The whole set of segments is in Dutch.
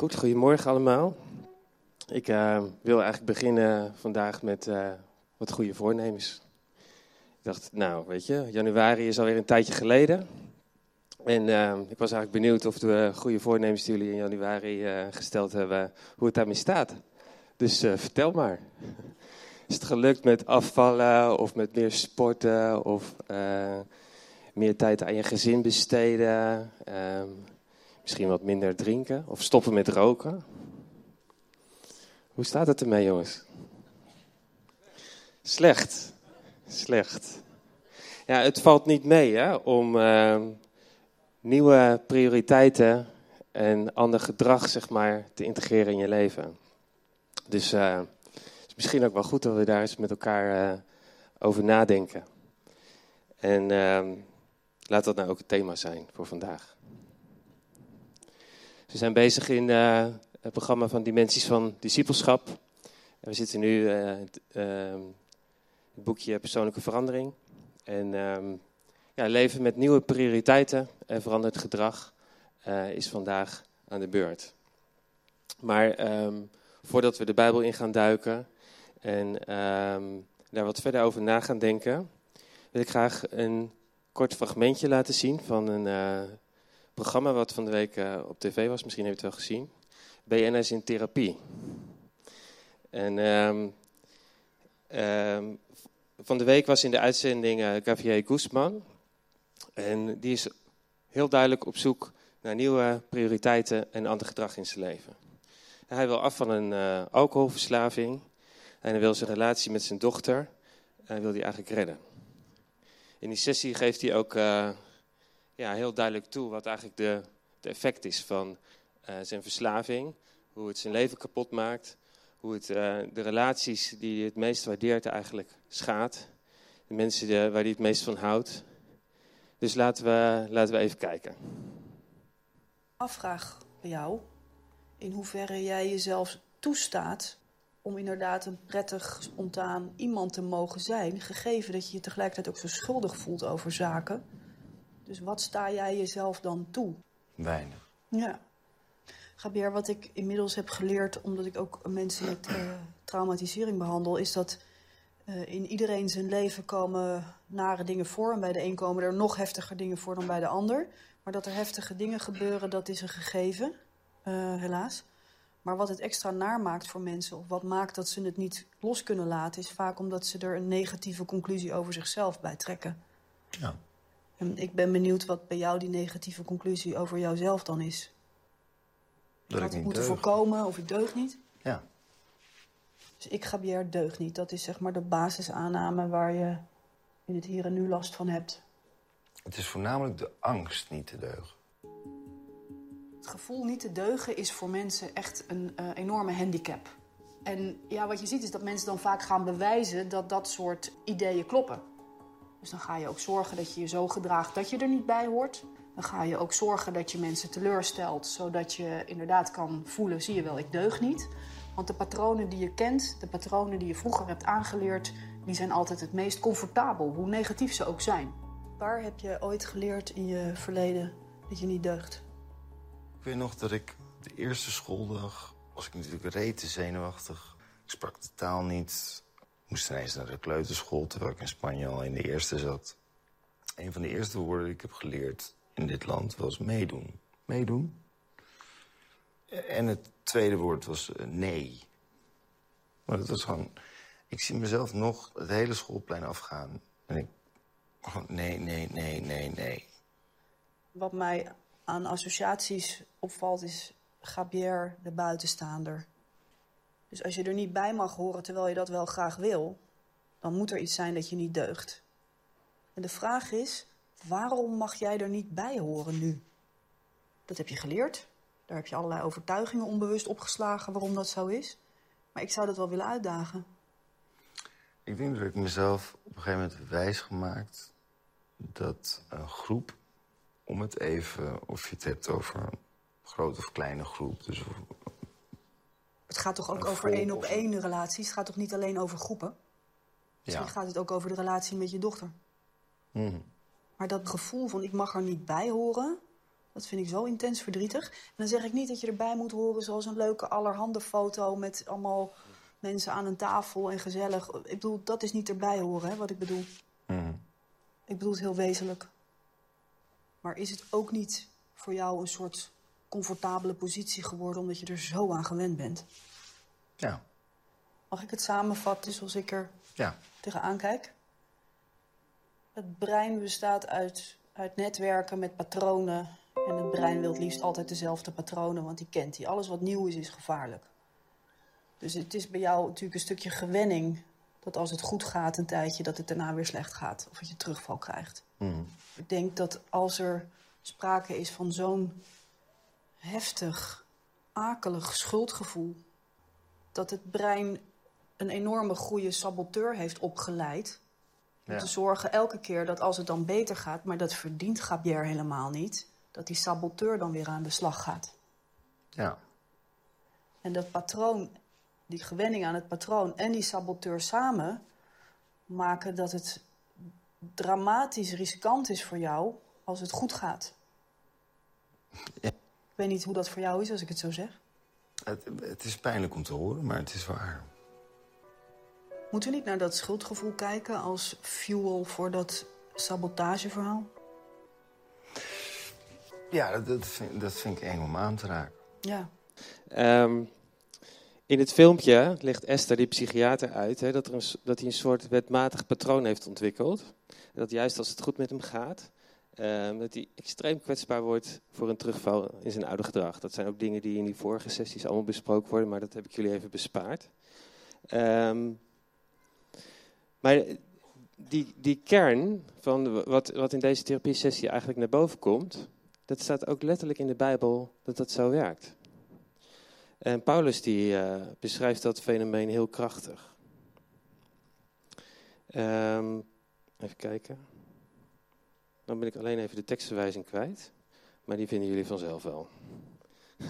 Goed, goedemorgen allemaal. Ik uh, wil eigenlijk beginnen vandaag met uh, wat goede voornemens. Ik dacht, nou, weet je, januari is alweer een tijdje geleden. En uh, ik was eigenlijk benieuwd of de goede voornemens die jullie in januari gesteld hebben, hoe het daarmee staat. Dus vertel maar. Is het gelukt met afvallen of met meer sporten of meer tijd aan je gezin besteden? Ehm, misschien wat minder drinken of stoppen met roken? Hoe staat het ermee, jongens? Slecht. Slecht. Ja, het valt niet mee hè, om uh, nieuwe prioriteiten en ander gedrag zeg maar, te integreren in je leven. Dus het is misschien ook wel goed dat we daar eens met elkaar uh, over nadenken. En ehm, laat dat nou ook het thema zijn voor vandaag. We zijn bezig in uh, het programma van Dimensies van Discipelschap. En we zitten nu uh, het, uh, het, boekje Persoonlijke Verandering. En ehm, ja, leven met nieuwe prioriteiten en veranderd gedrag eh, is vandaag aan de beurt. Maar um, voordat we de Bijbel in gaan duiken en daar wat verder over na gaan denken, wil ik graag een kort fragmentje laten zien van een programma wat van de week uh, op tv was, misschien heb je het wel gezien. BNS in therapie. En um, um, van de week was in de uitzending uh, Gavier Guzman. En die is heel duidelijk op zoek naar nieuwe prioriteiten en ander gedrag in zijn leven. Hij wil af van een uh, alcoholverslaving. En hij wil zijn relatie met zijn dochter en wil die eigenlijk redden. In die sessie geeft hij ook ja, heel duidelijk toe wat eigenlijk de, de effect is van uh, zijn verslaving. Hoe het zijn leven kapot maakt. Hoe het uh, de relaties die hij het meest waardeert eigenlijk schaadt. De mensen de, waar hij het meest van houdt. Dus laten we, laten we even kijken. Afvraag bij jou. In hoeverre jij jezelf toestaat om inderdaad een prettig, spontaan iemand te mogen zijn. Gegeven dat je je tegelijkertijd ook zo schuldig voelt over zaken dus wat sta jij jezelf dan toe? Weinig. Ja. Gabriel, wat ik inmiddels heb geleerd, omdat ik ook mensen met uh, traumatisering behandel, is dat uh, in iedereen zijn leven komen nare dingen voor. En bij de een komen er nog heftiger dingen voor dan bij de ander. Maar dat er heftige dingen gebeuren, dat is een gegeven, uh, helaas. Maar wat het extra naar maakt voor mensen, of wat maakt dat ze het niet los kunnen laten, is vaak omdat ze er een negatieve conclusie over zichzelf bij trekken. Ja. En ik ben benieuwd wat bij jou die negatieve conclusie over jouzelf dan is. Dat Had ik niet moeten voorkomen of ik deug niet? Ja. Dus ik, Gabriel, deug niet. Dat is zeg maar de basisaanname waar je in het hier en nu last van hebt. Het is voornamelijk de angst niet te deugen. Het gevoel niet te deugen is voor mensen echt een uh, enorme handicap. En ja, wat je ziet is dat mensen dan vaak gaan bewijzen dat dat soort ideeën kloppen. Dus dan ga je ook zorgen dat je je zo gedraagt dat je er niet bij hoort. Dan ga je ook zorgen dat je mensen teleurstelt, zodat je inderdaad kan voelen: zie je wel, ik deug niet. Want de patronen die je kent, de patronen die je vroeger hebt aangeleerd, die zijn altijd het meest comfortabel, hoe negatief ze ook zijn. Waar heb je ooit geleerd in je verleden dat je niet deugt? Ik weet nog dat ik de eerste schooldag was ik natuurlijk rete zenuwachtig. Ik sprak de taal niet. Ik moest ineens naar de kleuterschool terwijl ik in Spanje al in de eerste zat. Een van de eerste woorden die ik heb geleerd in dit land was meedoen. Meedoen. En het tweede woord was uh, nee. Maar dat was gewoon... Ik zie mezelf nog het hele schoolplein afgaan. En ik... Gewoon nee, nee, nee, nee, nee. Wat mij aan associaties opvalt is Gabier de buitenstaander. Dus als je er niet bij mag horen terwijl je dat wel graag wil, dan moet er iets zijn dat je niet deugt. En de vraag is, waarom mag jij er niet bij horen nu? Dat heb je geleerd. Daar heb je allerlei overtuigingen onbewust opgeslagen waarom dat zo is. Maar ik zou dat wel willen uitdagen. Ik denk dat ik mezelf op een gegeven moment wijs gemaakt dat een groep, om het even, of je het hebt over een grote of kleine groep, dus Het gaat toch ook over één op één relaties? Het gaat toch niet alleen over groepen? Misschien ja. gaat het ook over de relatie met je dochter. Mhm. Maar dat gevoel van ik mag er niet bij horen, Dat vind ik zo intens verdrietig. En dan zeg ik niet dat je erbij moet horen zoals een leuke allerhande foto met allemaal mensen aan een tafel en gezellig. Ik bedoel, dat is niet erbij horen, hè, wat ik bedoel. Mhm. Ik bedoel het heel wezenlijk. Maar is het ook niet voor jou een soort comfortabele positie geworden omdat je er zo aan gewend bent? Ja, Mag ik het samenvatten zoals ik er ja. tegenaan kijk? Het brein bestaat uit, uit netwerken met patronen. En het brein wil het liefst altijd dezelfde patronen, want die kent die. Alles wat nieuw is, is gevaarlijk. Dus het is bij jou natuurlijk een stukje gewenning dat als het goed gaat een tijdje, dat het daarna weer slecht gaat. Of dat je terugval krijgt. Mhm. Ik denk dat als er sprake is van zo'n heftig, akelig schuldgevoel, dat het brein een enorme goede saboteur heeft opgeleid. Om Ja. te zorgen elke keer dat als het dan beter gaat, maar dat verdient Gabier helemaal niet, dat die saboteur dan weer aan de slag gaat. Ja. En dat patroon, die gewenning aan het patroon en die saboteur samen maken dat het dramatisch riskant is voor jou als het goed gaat. Ja. Ik weet niet hoe dat voor jou is als ik het zo zeg. Het, het is pijnlijk om te horen, maar het is waar. Moeten we niet naar dat schuldgevoel kijken als fuel voor dat sabotageverhaal? Ja, dat, dat, vind, dat vind ik eng om aan te raken. Ja. Ehm, in het filmpje legt Esther, die psychiater, uit hè, dat, er een, dat hij een soort wetmatig patroon heeft ontwikkeld. Dat juist als het goed met hem gaat, ehm, dat hij extreem kwetsbaar wordt voor een terugval in zijn oude gedrag. Dat zijn ook dingen die in die vorige sessies allemaal besproken worden, maar dat heb ik jullie even bespaard. Ehm, maar die, die kern van wat, wat in deze therapie-sessie eigenlijk naar boven komt, dat staat ook letterlijk in de Bijbel dat dat zo werkt. En Paulus die eh, beschrijft dat fenomeen heel krachtig. Ehm, even kijken. Dan ben ik alleen even de tekstverwijzing kwijt. Maar die vinden jullie vanzelf wel.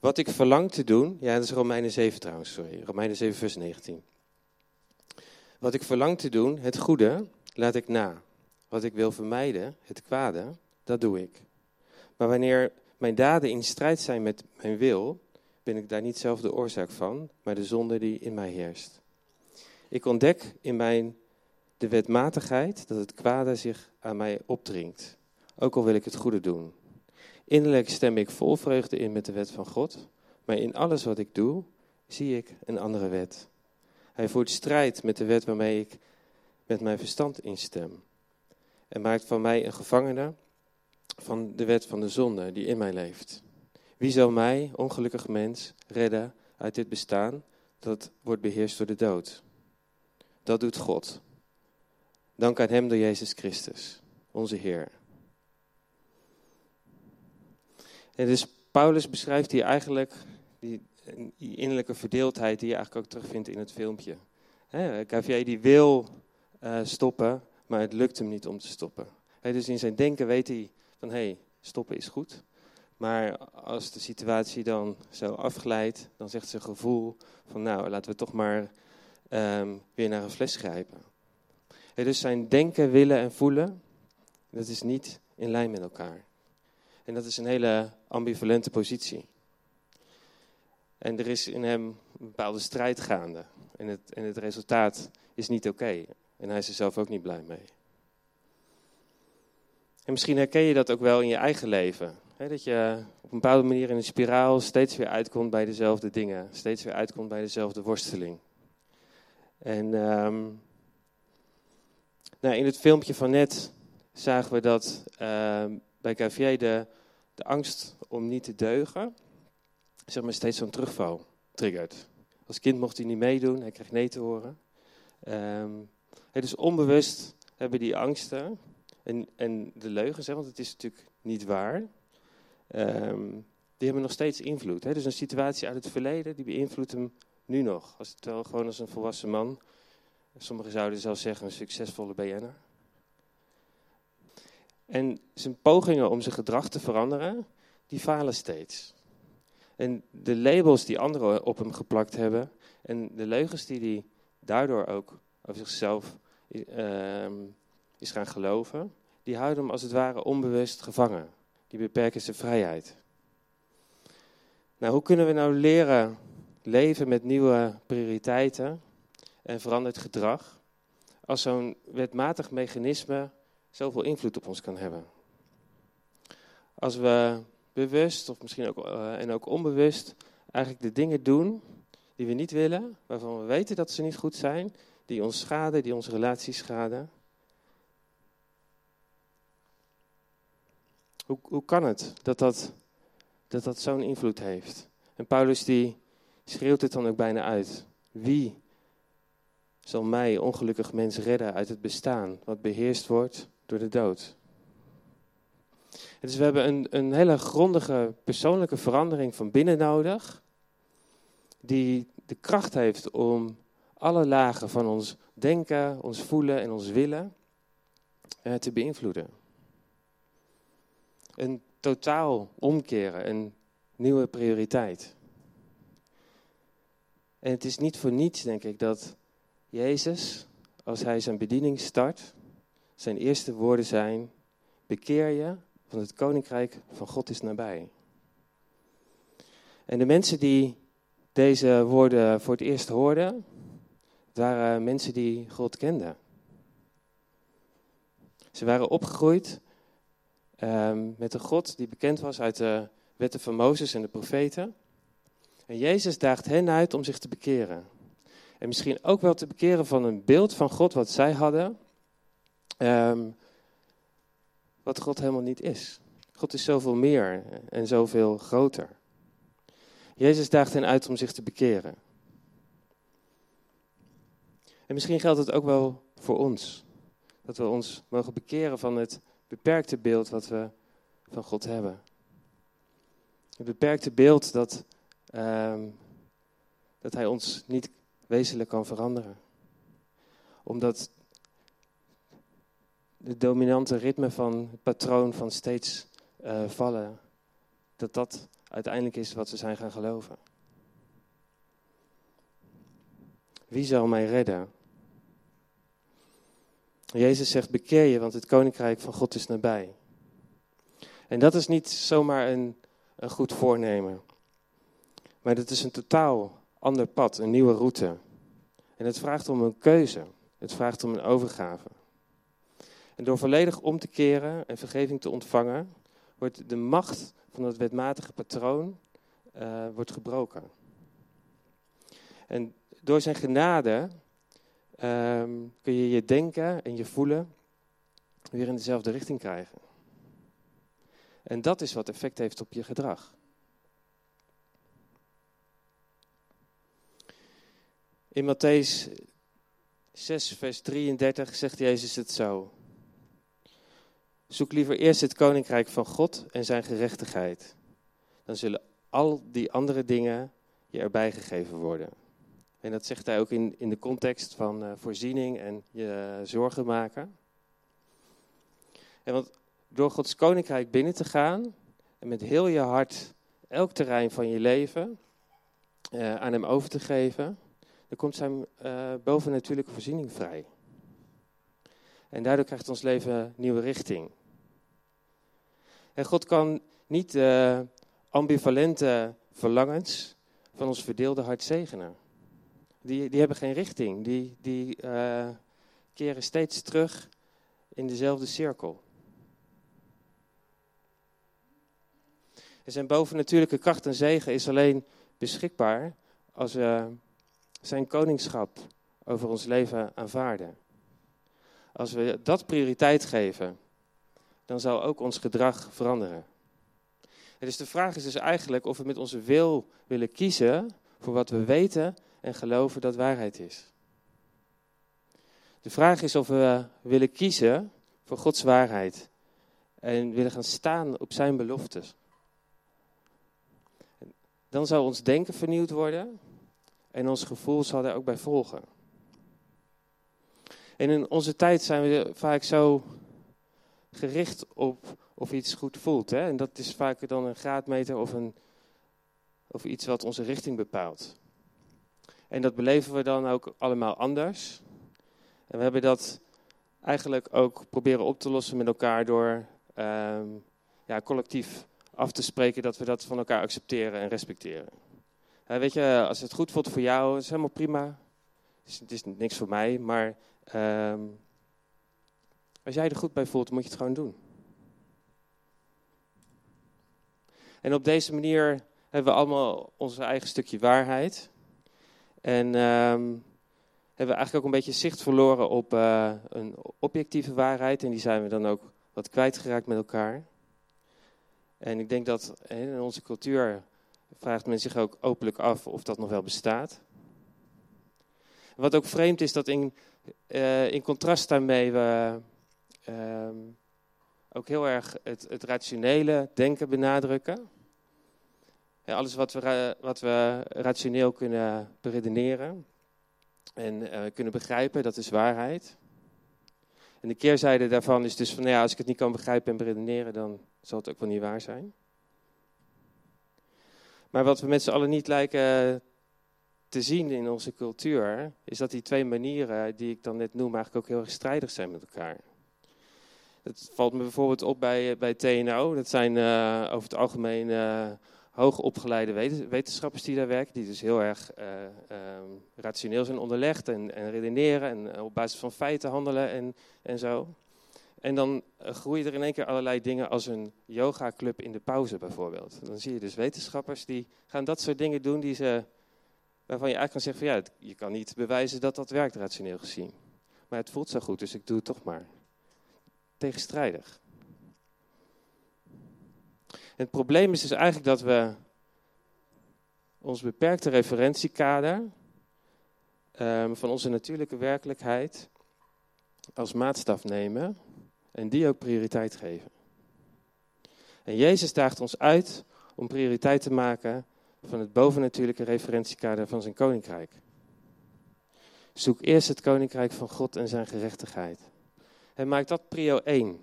Wat ik verlang te doen. Ja, dat is Romeinen 7 trouwens, sorry. Romeinen 7, vers 19. Wat ik verlang te doen, het goede, laat ik na. Wat ik wil vermijden, het kwade, dat doe ik. Maar wanneer mijn daden in strijd zijn met mijn wil, ben ik daar niet zelf de oorzaak van, maar de zonde die in mij heerst. Ik ontdek in mijn de wetmatigheid dat het kwade zich aan mij opdringt, ook al wil ik het goede doen. Innerlijk stem ik vol vreugde in met de wet van God, maar in alles wat ik doe, zie ik een andere wet. Hij voert strijd met de wet waarmee ik met mijn verstand instem en maakt van mij een gevangene van de wet van de zonde die in mij leeft. Wie zal mij, ongelukkig mens, redden uit dit bestaan dat wordt beheerst door de dood? Dat doet God. Dank aan Hem door Jezus Christus, onze Heer. En dus Paulus beschrijft hier eigenlijk die, innerlijke verdeeldheid die je eigenlijk ook terugvindt in het filmpje. Hè, Gavier die wil eh, stoppen, maar het lukt hem niet om te stoppen. Dus in zijn denken weet hij van hé, hey, stoppen is goed. Maar als de situatie dan zo afglijdt, dan zegt zijn gevoel van nou, laten we toch maar ehm, weer naar een fles grijpen. Dus zijn denken, willen en voelen, dat is niet in lijn met elkaar. En dat is een hele ambivalente positie. En er is in hem een bepaalde strijd gaande. En het, en het resultaat is niet oké. En hij is er zelf ook niet blij mee. En misschien herken je dat ook wel in je eigen leven. Dat je op een bepaalde manier in een spiraal steeds weer uitkomt bij dezelfde dingen. Steeds weer uitkomt bij dezelfde worsteling. En ehm, nou, in het filmpje van net zagen we dat ehm, bij Cavier de, de angst om niet te deugen, zeg maar steeds zo'n terugval triggert. Als kind mocht hij niet meedoen, hij kreeg nee te horen. Dus onbewust hebben die angsten en, en de leugens, hè, want het is natuurlijk niet waar, ehm, die hebben nog steeds invloed. Hè. Dus een situatie uit het verleden, die beïnvloedt hem nu nog. Als het wel gewoon als een volwassen man, sommigen zouden zelfs zeggen een succesvolle BN'er. En zijn pogingen om zijn gedrag te veranderen, die falen steeds. En de labels die anderen op hem geplakt hebben en de leugens die hij daardoor ook over zichzelf ehm, is gaan geloven, die houden hem als het ware onbewust gevangen. die beperken zijn vrijheid. Nou, hoe kunnen we nou leren leven met nieuwe prioriteiten en veranderd gedrag als zo'n wetmatig mechanisme zoveel invloed op ons kan hebben? Als we bewust of misschien ook, uh, en ook onbewust eigenlijk de dingen doen die we niet willen, waarvan we weten dat ze niet goed zijn, die ons schaden, die onze relaties schaden. Hoe, hoe kan het dat dat, dat, dat zo'n invloed heeft? En Paulus die schreeuwt het dan ook bijna uit. Wie zal mij, ongelukkig mens, redden uit het bestaan wat beheerst wordt door de dood? Dus we hebben een, een hele grondige persoonlijke verandering van binnen nodig, die de kracht heeft om alle lagen van ons denken, ons voelen en ons willen eh, te beïnvloeden. Een totaal omkeren, een nieuwe prioriteit. En het is niet voor niets, denk ik, dat Jezus, als hij zijn bediening start, zijn eerste woorden zijn: bekeer je, want het koninkrijk van God is nabij. En de mensen die deze woorden voor het eerst hoorden, waren mensen die God kenden. Ze waren opgegroeid um, met een God die bekend was uit de wetten van Mozes en de profeten. En Jezus daagt hen uit om zich te bekeren. En misschien ook wel te bekeren van een beeld van God wat zij hadden, um, wat God helemaal niet is. God is zoveel meer en zoveel groter. Jezus daagt hen uit om zich te bekeren. En misschien geldt het ook wel voor ons. Dat we ons mogen bekeren van het beperkte beeld wat we van God hebben. Het beperkte beeld dat, um, dat Hij ons niet wezenlijk kan veranderen. Omdat de dominante ritme van het patroon van steeds uh, vallen, dat dat uiteindelijk is wat we zijn gaan geloven. Wie zal mij redden? Jezus zegt: bekeer je, want het koninkrijk van God is nabij. En dat is niet zomaar een, een goed voornemen. Maar dat is een totaal ander pad, een nieuwe route. En het vraagt om een keuze. Het vraagt om een overgave. En door volledig om te keren en vergeving te ontvangen, wordt de macht van het wetmatige patroon uh, wordt gebroken. En door zijn genade um, kun je je denken en je voelen weer in dezelfde richting krijgen. En dat is wat effect heeft op je gedrag. In Matthäus 6, vers 33 zegt Jezus het zo. Zoek liever eerst het koninkrijk van God en zijn gerechtigheid. Dan zullen al die andere dingen je erbij gegeven worden. En dat zegt hij ook in, in de context van uh, voorziening en je zorgen maken. En want door Gods koninkrijk binnen te gaan en met heel je hart elk terrein van je leven uh, aan hem over te geven, dan komt zijn uh, bovennatuurlijke voorziening vrij. En daardoor krijgt ons leven nieuwe richting. En God kan niet de ambivalente verlangens van ons verdeelde hart zegenen die, die hebben geen richting. Die, die uh, keren steeds terug in dezelfde cirkel. En zijn bovennatuurlijke kracht en zegen is alleen beschikbaar als we zijn koningschap over ons leven aanvaarden. Als we dat prioriteit geven, dan zal ook ons gedrag veranderen. En dus de vraag is dus eigenlijk of we met onze wil willen kiezen voor wat we weten en geloven dat waarheid is. De vraag is of we willen kiezen voor Gods waarheid en willen gaan staan op Zijn beloftes. Dan zal ons denken vernieuwd worden en ons gevoel zal daar ook bij volgen. En in onze tijd zijn we vaak zo gericht op of iets goed voelt. Hè? En dat is vaak dan een graadmeter of, een, of iets wat onze richting bepaalt. En dat beleven we dan ook allemaal anders. En we hebben dat eigenlijk ook proberen op te lossen met elkaar door um, ja, collectief af te spreken dat we dat van elkaar accepteren en respecteren. Weet je, als het goed voelt voor jou, is helemaal prima. Het is, het is niks voor mij, maar ehm, als jij er goed bij voelt, moet je het gewoon doen. En op deze manier hebben we allemaal onze eigen stukje waarheid. En ehm, hebben we eigenlijk ook een beetje zicht verloren op uh, een objectieve waarheid. En die zijn we dan ook wat kwijtgeraakt met elkaar. En ik denk dat in onze cultuur vraagt men zich ook openlijk af of dat nog wel bestaat. Wat ook vreemd is, dat in, uh, in contrast daarmee we uh, ook heel erg het, het rationele denken benadrukken. Ja, alles wat we, wat we rationeel kunnen beredeneren en uh, kunnen begrijpen, dat is waarheid. En de keerzijde daarvan is dus van, nou ja, als ik het niet kan begrijpen en beredeneren, dan zal het ook wel niet waar zijn. Maar wat we met z'n allen niet lijken te zien in onze cultuur, is dat die twee manieren die ik dan net noem eigenlijk ook heel erg strijdig zijn met elkaar. Dat valt me bijvoorbeeld op bij, bij TNO. Dat zijn over het algemeen uh, hoogopgeleide wetenschappers die daar werken, die dus heel erg um, rationeel zijn onderlegd en, en redeneren en op basis van feiten handelen en, en zo. En dan groeien er in één keer allerlei dingen als een yogaclub in de pauze bijvoorbeeld. Dan zie je dus wetenschappers die gaan dat soort dingen doen die ze, waarvan je eigenlijk kan zeggen van ja, je kan niet bewijzen dat dat werkt rationeel gezien. Maar het voelt zo goed, dus ik doe het toch maar. Tegenstrijdig. Het probleem is dus eigenlijk dat we ons beperkte referentiekader um, van onze natuurlijke werkelijkheid als maatstaf nemen en die ook prioriteit geven. En Jezus daagt ons uit om prioriteit te maken van het bovennatuurlijke referentiekader van zijn koninkrijk. Zoek eerst het koninkrijk van God en zijn gerechtigheid. En maak dat prio 1.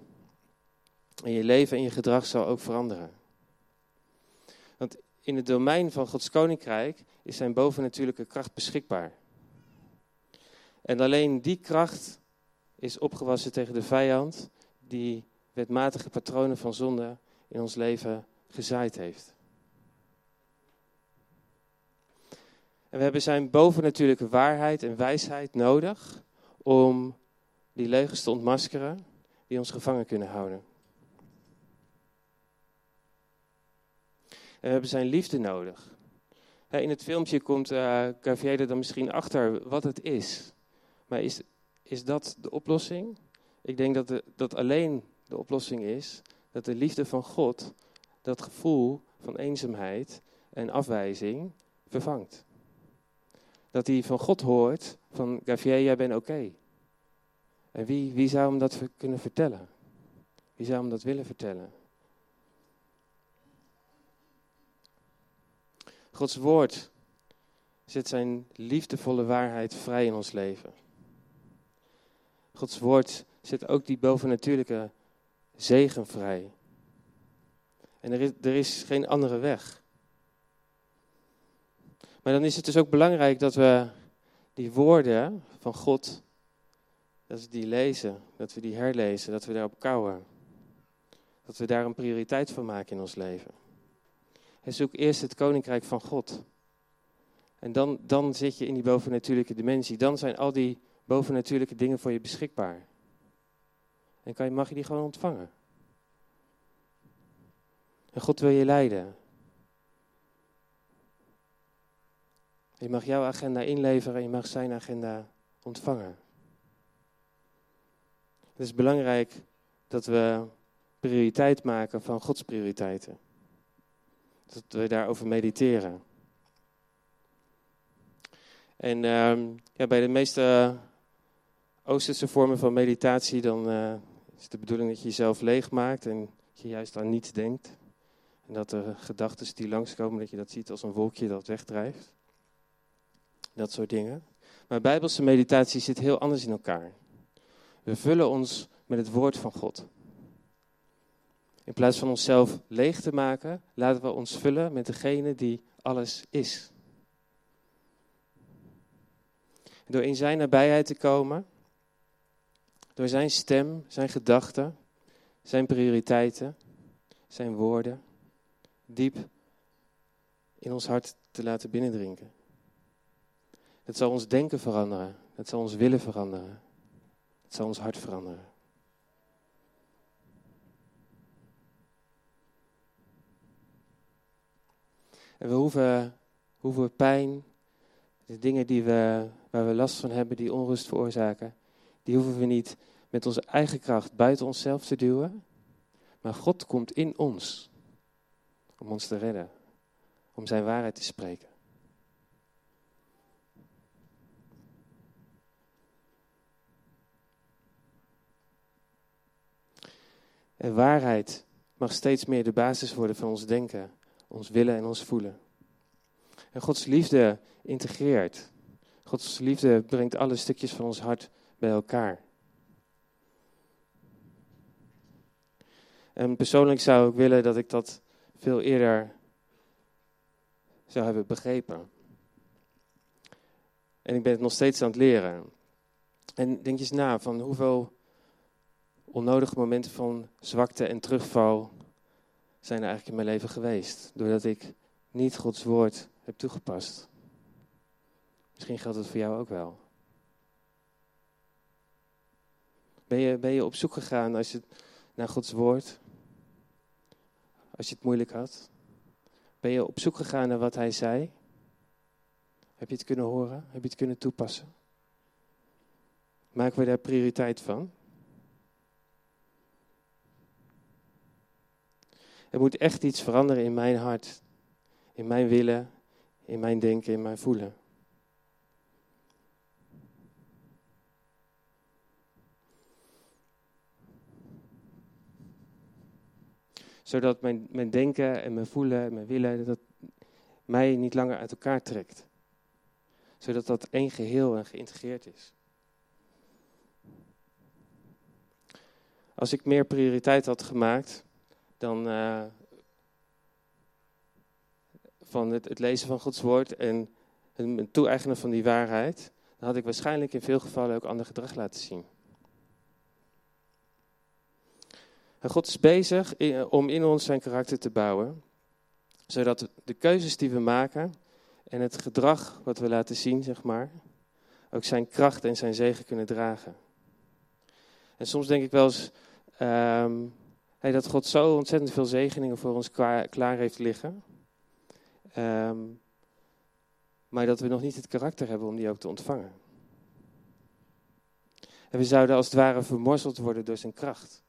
En je leven en je gedrag zal ook veranderen. Want in het domein van Gods koninkrijk is zijn bovennatuurlijke kracht beschikbaar. En alleen die kracht is opgewassen tegen de vijand die wetmatige patronen van zonde in ons leven gezaaid heeft. En we hebben zijn bovennatuurlijke waarheid en wijsheid nodig om die leugens te ontmaskeren die ons gevangen kunnen houden. we hebben zijn liefde nodig. In het filmpje komt uh, dan misschien achter wat het is. Maar is, is dat de oplossing? Ik denk dat, dat alleen de oplossing is dat de liefde van God dat gevoel van eenzaamheid en afwijzing vervangt. Dat hij van God hoort van Gavier, jij bent oké. En wie, wie zou hem dat kunnen vertellen? Wie zou hem dat willen vertellen? Gods woord zet zijn liefdevolle waarheid vrij in ons leven. Gods woord zet ook die bovennatuurlijke zegen vrij. En er is, er is geen andere weg. Maar dan is het dus ook belangrijk dat we die woorden van God, dat we die lezen, dat we die herlezen, dat we daarop kouwen. Dat we daar een prioriteit van maken in ons leven. En zoek eerst het koninkrijk van God. En dan, dan zit je in die bovennatuurlijke dimensie. Dan zijn al die bovennatuurlijke dingen voor je beschikbaar. En kan je, mag je die gewoon ontvangen. En God wil je leiden. Je mag jouw agenda inleveren en je mag zijn agenda ontvangen. Het is belangrijk dat we prioriteit maken van Gods prioriteiten. Dat we daarover mediteren. En uh, ja, bij de meeste Oosterse vormen van meditatie, dan uh, is de bedoeling dat je jezelf leegmaakt en je juist aan niets denkt. En dat de gedachten die langskomen, dat je dat ziet als een wolkje dat wegdrijft. Dat soort dingen. Maar bijbelse meditatie zit heel anders in elkaar. We vullen ons met het woord van God. In plaats van onszelf leeg te maken, laten we ons vullen met degene die alles is. Door in zijn nabijheid te komen, door zijn stem, zijn gedachten, zijn prioriteiten, zijn woorden, diep in ons hart te laten binnendrinken. Het zal ons denken veranderen. Het zal ons willen veranderen. Het zal ons hart veranderen. En we hoeven, hoeven pijn, de dingen die we, waar we last van hebben, die onrust veroorzaken, die hoeven we niet met onze eigen kracht buiten onszelf te duwen. Maar God komt in ons om ons te redden, om zijn waarheid te spreken. En waarheid mag steeds meer de basis worden van ons denken, ons willen en ons voelen. En Gods liefde integreert. Gods liefde brengt alle stukjes van ons hart bij elkaar. En persoonlijk zou ik willen dat ik dat veel eerder zou hebben begrepen. En ik ben het nog steeds aan het leren. En denk eens na van hoeveel onnodige momenten van zwakte en terugval zijn er eigenlijk in mijn leven geweest. Doordat ik niet Gods woord heb toegepast. Misschien geldt het voor jou ook wel. Ben je, ben je op zoek gegaan als je, naar Gods woord? Als je het moeilijk had? Ben je op zoek gegaan naar wat hij zei? Heb je het kunnen horen? Heb je het kunnen toepassen? Maken we daar prioriteit van? Er moet echt iets veranderen in mijn hart, in mijn willen, in mijn denken, in mijn voelen. Zodat mijn, denken en mijn voelen en mijn willen, dat mij niet langer uit elkaar trekt. Zodat dat één geheel en geïntegreerd is. Als ik meer prioriteit had gemaakt dan uh, van het, het, lezen van Gods woord en het toe-eigenen van die waarheid, dan had ik waarschijnlijk in veel gevallen ook ander gedrag laten zien. God is bezig om in ons zijn karakter te bouwen, zodat de keuzes die we maken en het gedrag wat we laten zien, zeg maar, ook zijn kracht en zijn zegen kunnen dragen. En soms denk ik wel eens, hey, dat God zo ontzettend veel zegeningen voor ons klaar, heeft liggen. Um, maar dat we nog niet het karakter hebben om die ook te ontvangen. En we zouden als het ware vermorzeld worden door zijn kracht.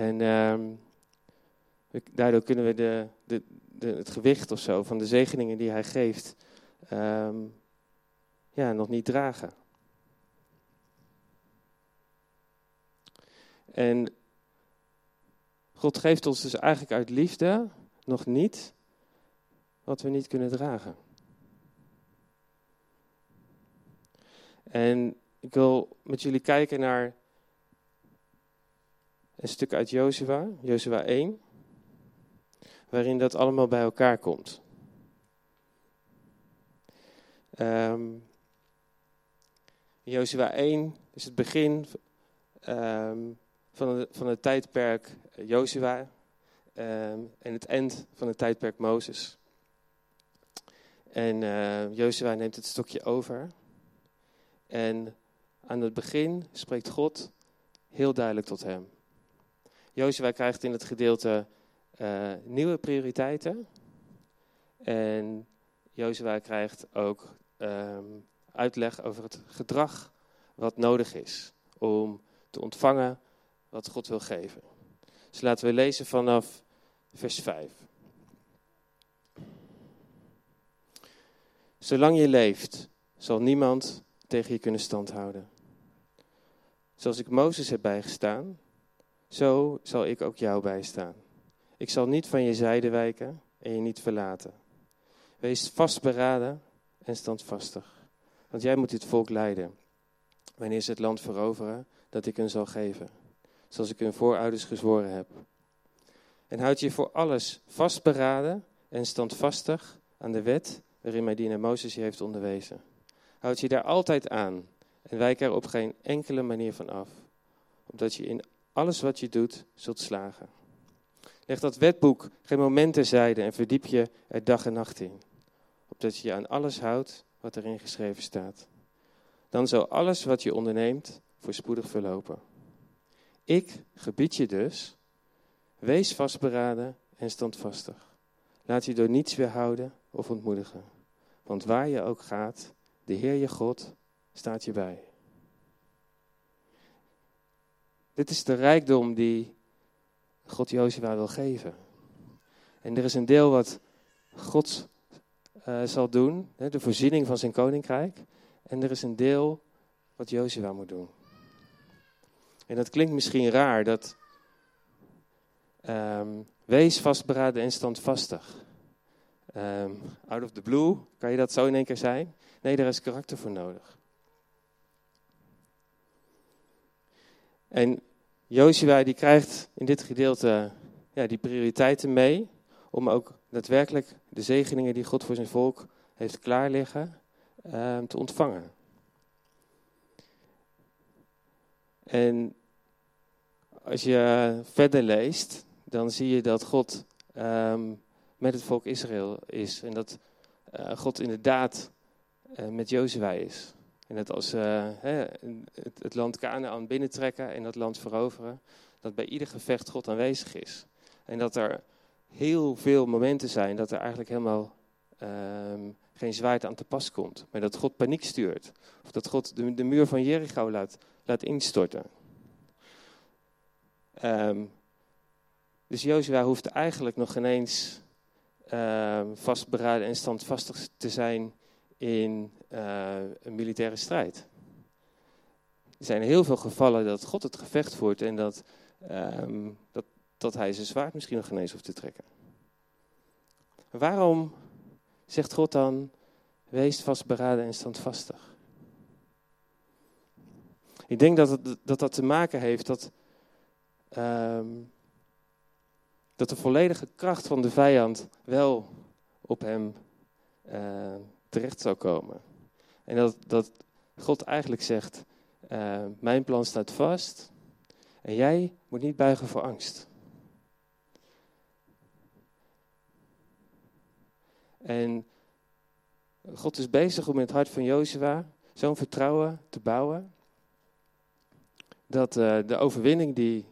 En um, daardoor kunnen we de, de, de, het gewicht of zo van de zegeningen die hij geeft, um, ja, nog niet dragen. En God geeft ons dus eigenlijk uit liefde nog niet wat we niet kunnen dragen. En ik wil met jullie kijken naar een stuk uit Jozua, Jozua 1, waarin dat allemaal bij elkaar komt. Um, Jozua 1 is het begin um, van, het, van het tijdperk Jozua um, en het eind van het tijdperk Mozes. En uh, Jozua neemt het stokje over. En aan het begin spreekt God heel duidelijk tot hem. Jozua krijgt in het gedeelte uh, nieuwe prioriteiten. En Jozua krijgt ook um, uitleg over het gedrag wat nodig is om te ontvangen wat God wil geven. Dus laten we lezen vanaf vers 5. Zolang je leeft, zal niemand tegen je kunnen standhouden. Zoals ik Mozes heb bijgestaan, zo zal ik ook jou bijstaan. Ik zal niet van je zijde wijken en je niet verlaten. Wees vastberaden en standvastig, want jij moet dit volk leiden. Wanneer ze het land veroveren dat ik hen zal geven, zoals ik hun voorouders gezworen heb. En houd je voor alles vastberaden en standvastig aan de wet waarin mijn dienaar Mozes je heeft onderwezen. Houd je daar altijd aan en wijk er op geen enkele manier van af, opdat je in alles wat je doet zult slagen. Leg dat wetboek geen moment terzijde en verdiep je er dag en nacht in. Opdat je je aan alles houdt wat erin geschreven staat. Dan zal alles wat je onderneemt voorspoedig verlopen. Ik gebied je dus, wees vastberaden en standvastig. Laat je door niets weerhouden of ontmoedigen. Want waar je ook gaat, de Heer je God staat je bij. Dit is de rijkdom die God Jozua wil geven. En er is een deel wat God uh, zal doen, de voorziening van zijn koninkrijk. En er is een deel wat Jozua moet doen. En dat klinkt misschien raar, dat um, wees vastberaden en standvastig. Um, out of the blue, kan je dat zo in één keer zijn? Nee, daar is karakter voor nodig. En Joshua die krijgt in dit gedeelte ja, die prioriteiten mee om ook daadwerkelijk de zegeningen die God voor zijn volk heeft klaar liggen um, te ontvangen. En als je verder leest, dan zie je dat God um, met het volk Israël is. En dat uh, God inderdaad uh, met Jozua is. En dat als uh, het, het, land Canaan binnentrekken en dat land veroveren, dat bij ieder gevecht God aanwezig is. En dat er heel veel momenten zijn dat er eigenlijk helemaal um, geen zwaard aan te pas komt. Maar dat God paniek stuurt. Of dat God de, de muur van Jericho laat, laat instorten. Um, dus Jozua hoeft eigenlijk nog geen eens uh, vastberaden en standvastig te zijn in uh, een militaire strijd. Er zijn heel veel gevallen dat God het gevecht voert en dat, um, dat, dat hij zijn zwaard misschien nog geen eens hoeft te trekken. Waarom zegt God dan, wees vastberaden en standvastig? Ik denk dat het, dat, dat te maken heeft dat um, dat de volledige kracht van de vijand wel op hem uh, terecht zou komen. En dat, dat God eigenlijk zegt, uh, mijn plan staat vast en jij moet niet buigen voor angst. En God is bezig om in het hart van Jozua zo'n vertrouwen te bouwen, dat uh, de overwinning die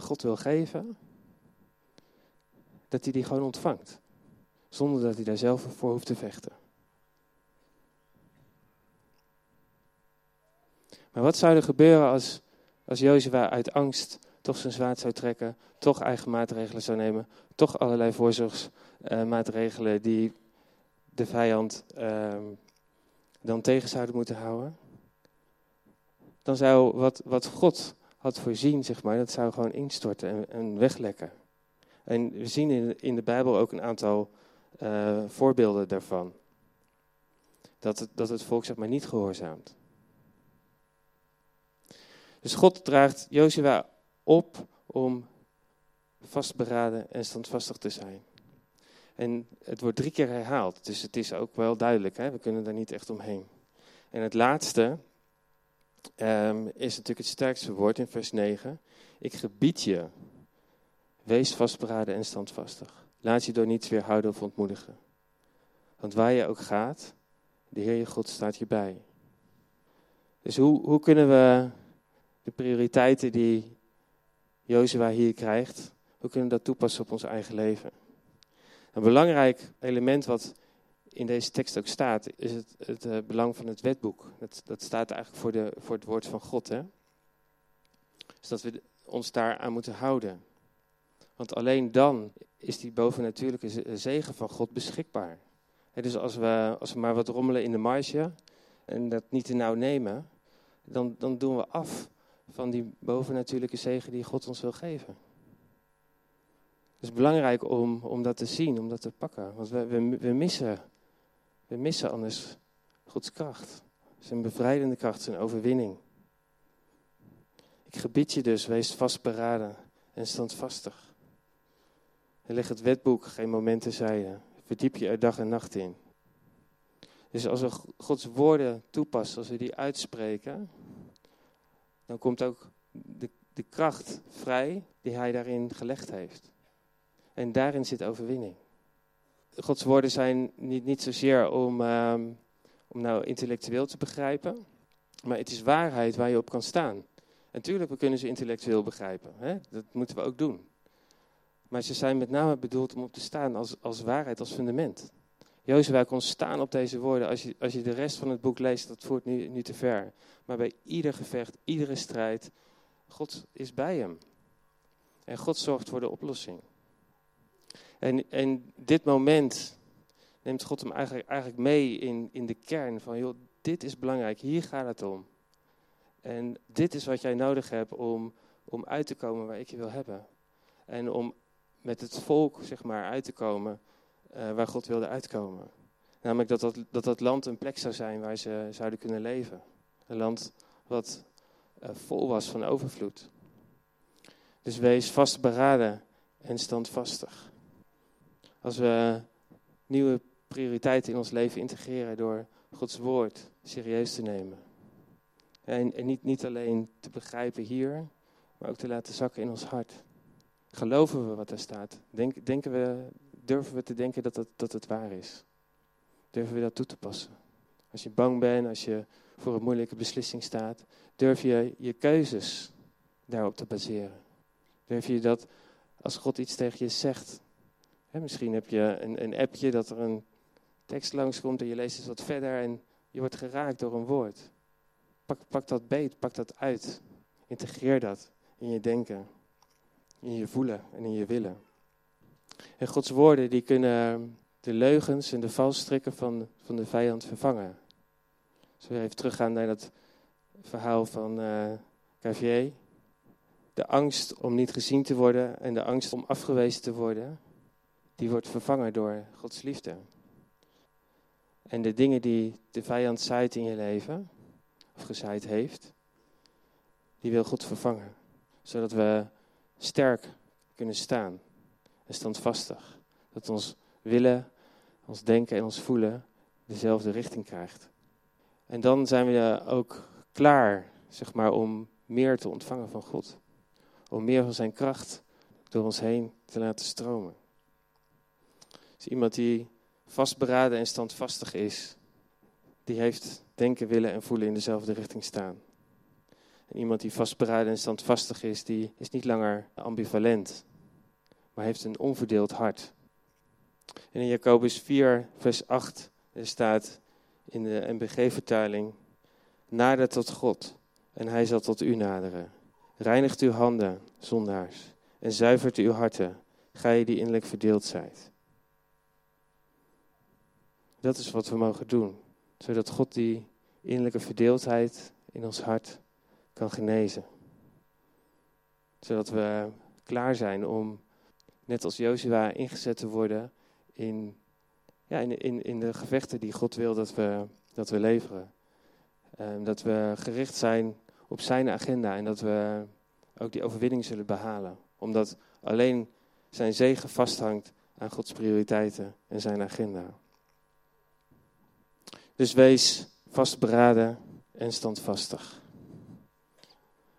God wil geven, dat hij die gewoon ontvangt. Zonder dat hij daar zelf voor hoeft te vechten. Maar wat zou er gebeuren als, als uit angst toch zijn zwaard zou trekken, toch eigen maatregelen zou nemen, toch allerlei voorzorgsmaatregelen uh, die de vijand uh, dan tegen zouden moeten houden? Dan zou wat, wat God had voorzien, zeg maar, dat zou gewoon instorten en, en weglekken. En we zien in, in de Bijbel ook een aantal uh, voorbeelden daarvan. Dat het, dat het volk zeg maar niet gehoorzaamt. Dus God draagt Jozua op om vastberaden en standvastig te zijn. En het wordt drie keer herhaald, dus het is ook wel duidelijk, hè? we kunnen daar niet echt omheen. En het laatste um, is natuurlijk het sterkste woord in vers 9. Ik gebied je Wees vastberaden en standvastig. Laat je door niets weerhouden of ontmoedigen. Want waar je ook gaat, de Heer je God staat je bij. Dus hoe, hoe kunnen we de prioriteiten die Jozua hier krijgt, hoe kunnen we dat toepassen op ons eigen leven? Een belangrijk element wat in deze tekst ook staat, is het, het uh, belang van het wetboek. Dat, dat staat eigenlijk voor, de, voor het woord van God. Hè? Dus dat we ons daar aan moeten houden. Want alleen dan is die bovennatuurlijke zegen van God beschikbaar. dus als we, als we maar wat rommelen in de marge en dat niet te nauw nemen, dan, dan doen we af van die bovennatuurlijke zegen die God ons wil geven. Het is belangrijk om, om dat te zien, om dat te pakken. Want we, we, we, missen, we missen anders Gods kracht. Zijn bevrijdende kracht, zijn overwinning. Ik gebied je dus, wees vastberaden en standvastig. En leg het wetboek geen moment terzijde. Verdiep je er dag en nacht in. Dus als we Gods woorden toepassen, als we die uitspreken, dan komt ook de, de kracht vrij die Hij daarin gelegd heeft. En daarin zit overwinning. Gods woorden zijn niet, niet zozeer om, ehm, om nou intellectueel te begrijpen, maar het is waarheid waar je op kan staan. En tuurlijk, we kunnen ze intellectueel begrijpen. Hè? Dat moeten we ook doen. Maar ze zijn met name bedoeld om op te staan als, als waarheid, als fundament. Jozua kon staan op deze woorden. Als je, als je de rest van het boek leest, dat voert nu, nu te ver. Maar bij ieder gevecht, iedere strijd, God is bij hem. En God zorgt voor de oplossing. En, en dit moment neemt God hem eigenlijk, eigenlijk mee in, in de kern van, joh, dit is belangrijk, hier gaat het om. En dit is wat jij nodig hebt om, om uit te komen waar ik je wil hebben. En om met het volk, zeg maar, uit te komen uh, waar God wilde uitkomen. Namelijk dat dat, dat dat land een plek zou zijn waar ze zouden kunnen leven. Een land wat uh, vol was van overvloed. Dus wees vastberaden en standvastig. Als we nieuwe prioriteiten in ons leven integreren door Gods woord serieus te nemen. En, en niet, niet alleen te begrijpen hier, maar ook te laten zakken in ons hart. Geloven we wat er staat? Denk, denken we, durven we te denken dat het, dat het waar is? Durven we dat toe te passen? Als je bang bent, als je voor een moeilijke beslissing staat, durf je je keuzes daarop te baseren. Durf je dat als God iets tegen je zegt. Hè, misschien heb je een, een appje dat er een tekst langskomt en je leest eens wat verder en je wordt geraakt door een woord. Pak, pak dat beet, pak dat uit. Integreer dat in je denken, in je voelen en in je willen. En Gods woorden die kunnen de leugens en de valstrikken van, van de vijand vervangen. Als we even teruggaan naar dat verhaal van uh, Cavier. De angst om niet gezien te worden en de angst om afgewezen te worden, die wordt vervangen door Gods liefde. En de dingen die de vijand zaait in je leven, of gezaaid heeft, die wil God vervangen. Zodat we sterk kunnen staan en standvastig. Dat ons willen, ons denken en ons voelen dezelfde richting krijgt. En dan zijn we ook klaar, zeg maar, om meer te ontvangen van God. Om meer van zijn kracht door ons heen te laten stromen. Dus iemand die vastberaden en standvastig is, die heeft denken, willen en voelen in dezelfde richting staan. En iemand die vastberaden en standvastig is, die is niet langer ambivalent, maar heeft een onverdeeld hart. En in Jacobus 4, vers 8 staat in de NBG-vertaling, nader tot God en hij zal tot u naderen. Reinigt uw handen, zondaars, en zuivert uw harten, gij die innerlijk verdeeld zijt. Dat is wat we mogen doen, zodat God die innerlijke verdeeldheid in ons hart kan genezen. Zodat we klaar zijn om, net als Jozua, ingezet te worden in, ja, in, in, in de gevechten die God wil dat we, dat we leveren. Um, dat we gericht zijn op zijn agenda en dat we ook die overwinning zullen behalen. Omdat alleen zijn zegen vasthangt aan Gods prioriteiten en zijn agenda. Dus wees vastberaden en standvastig.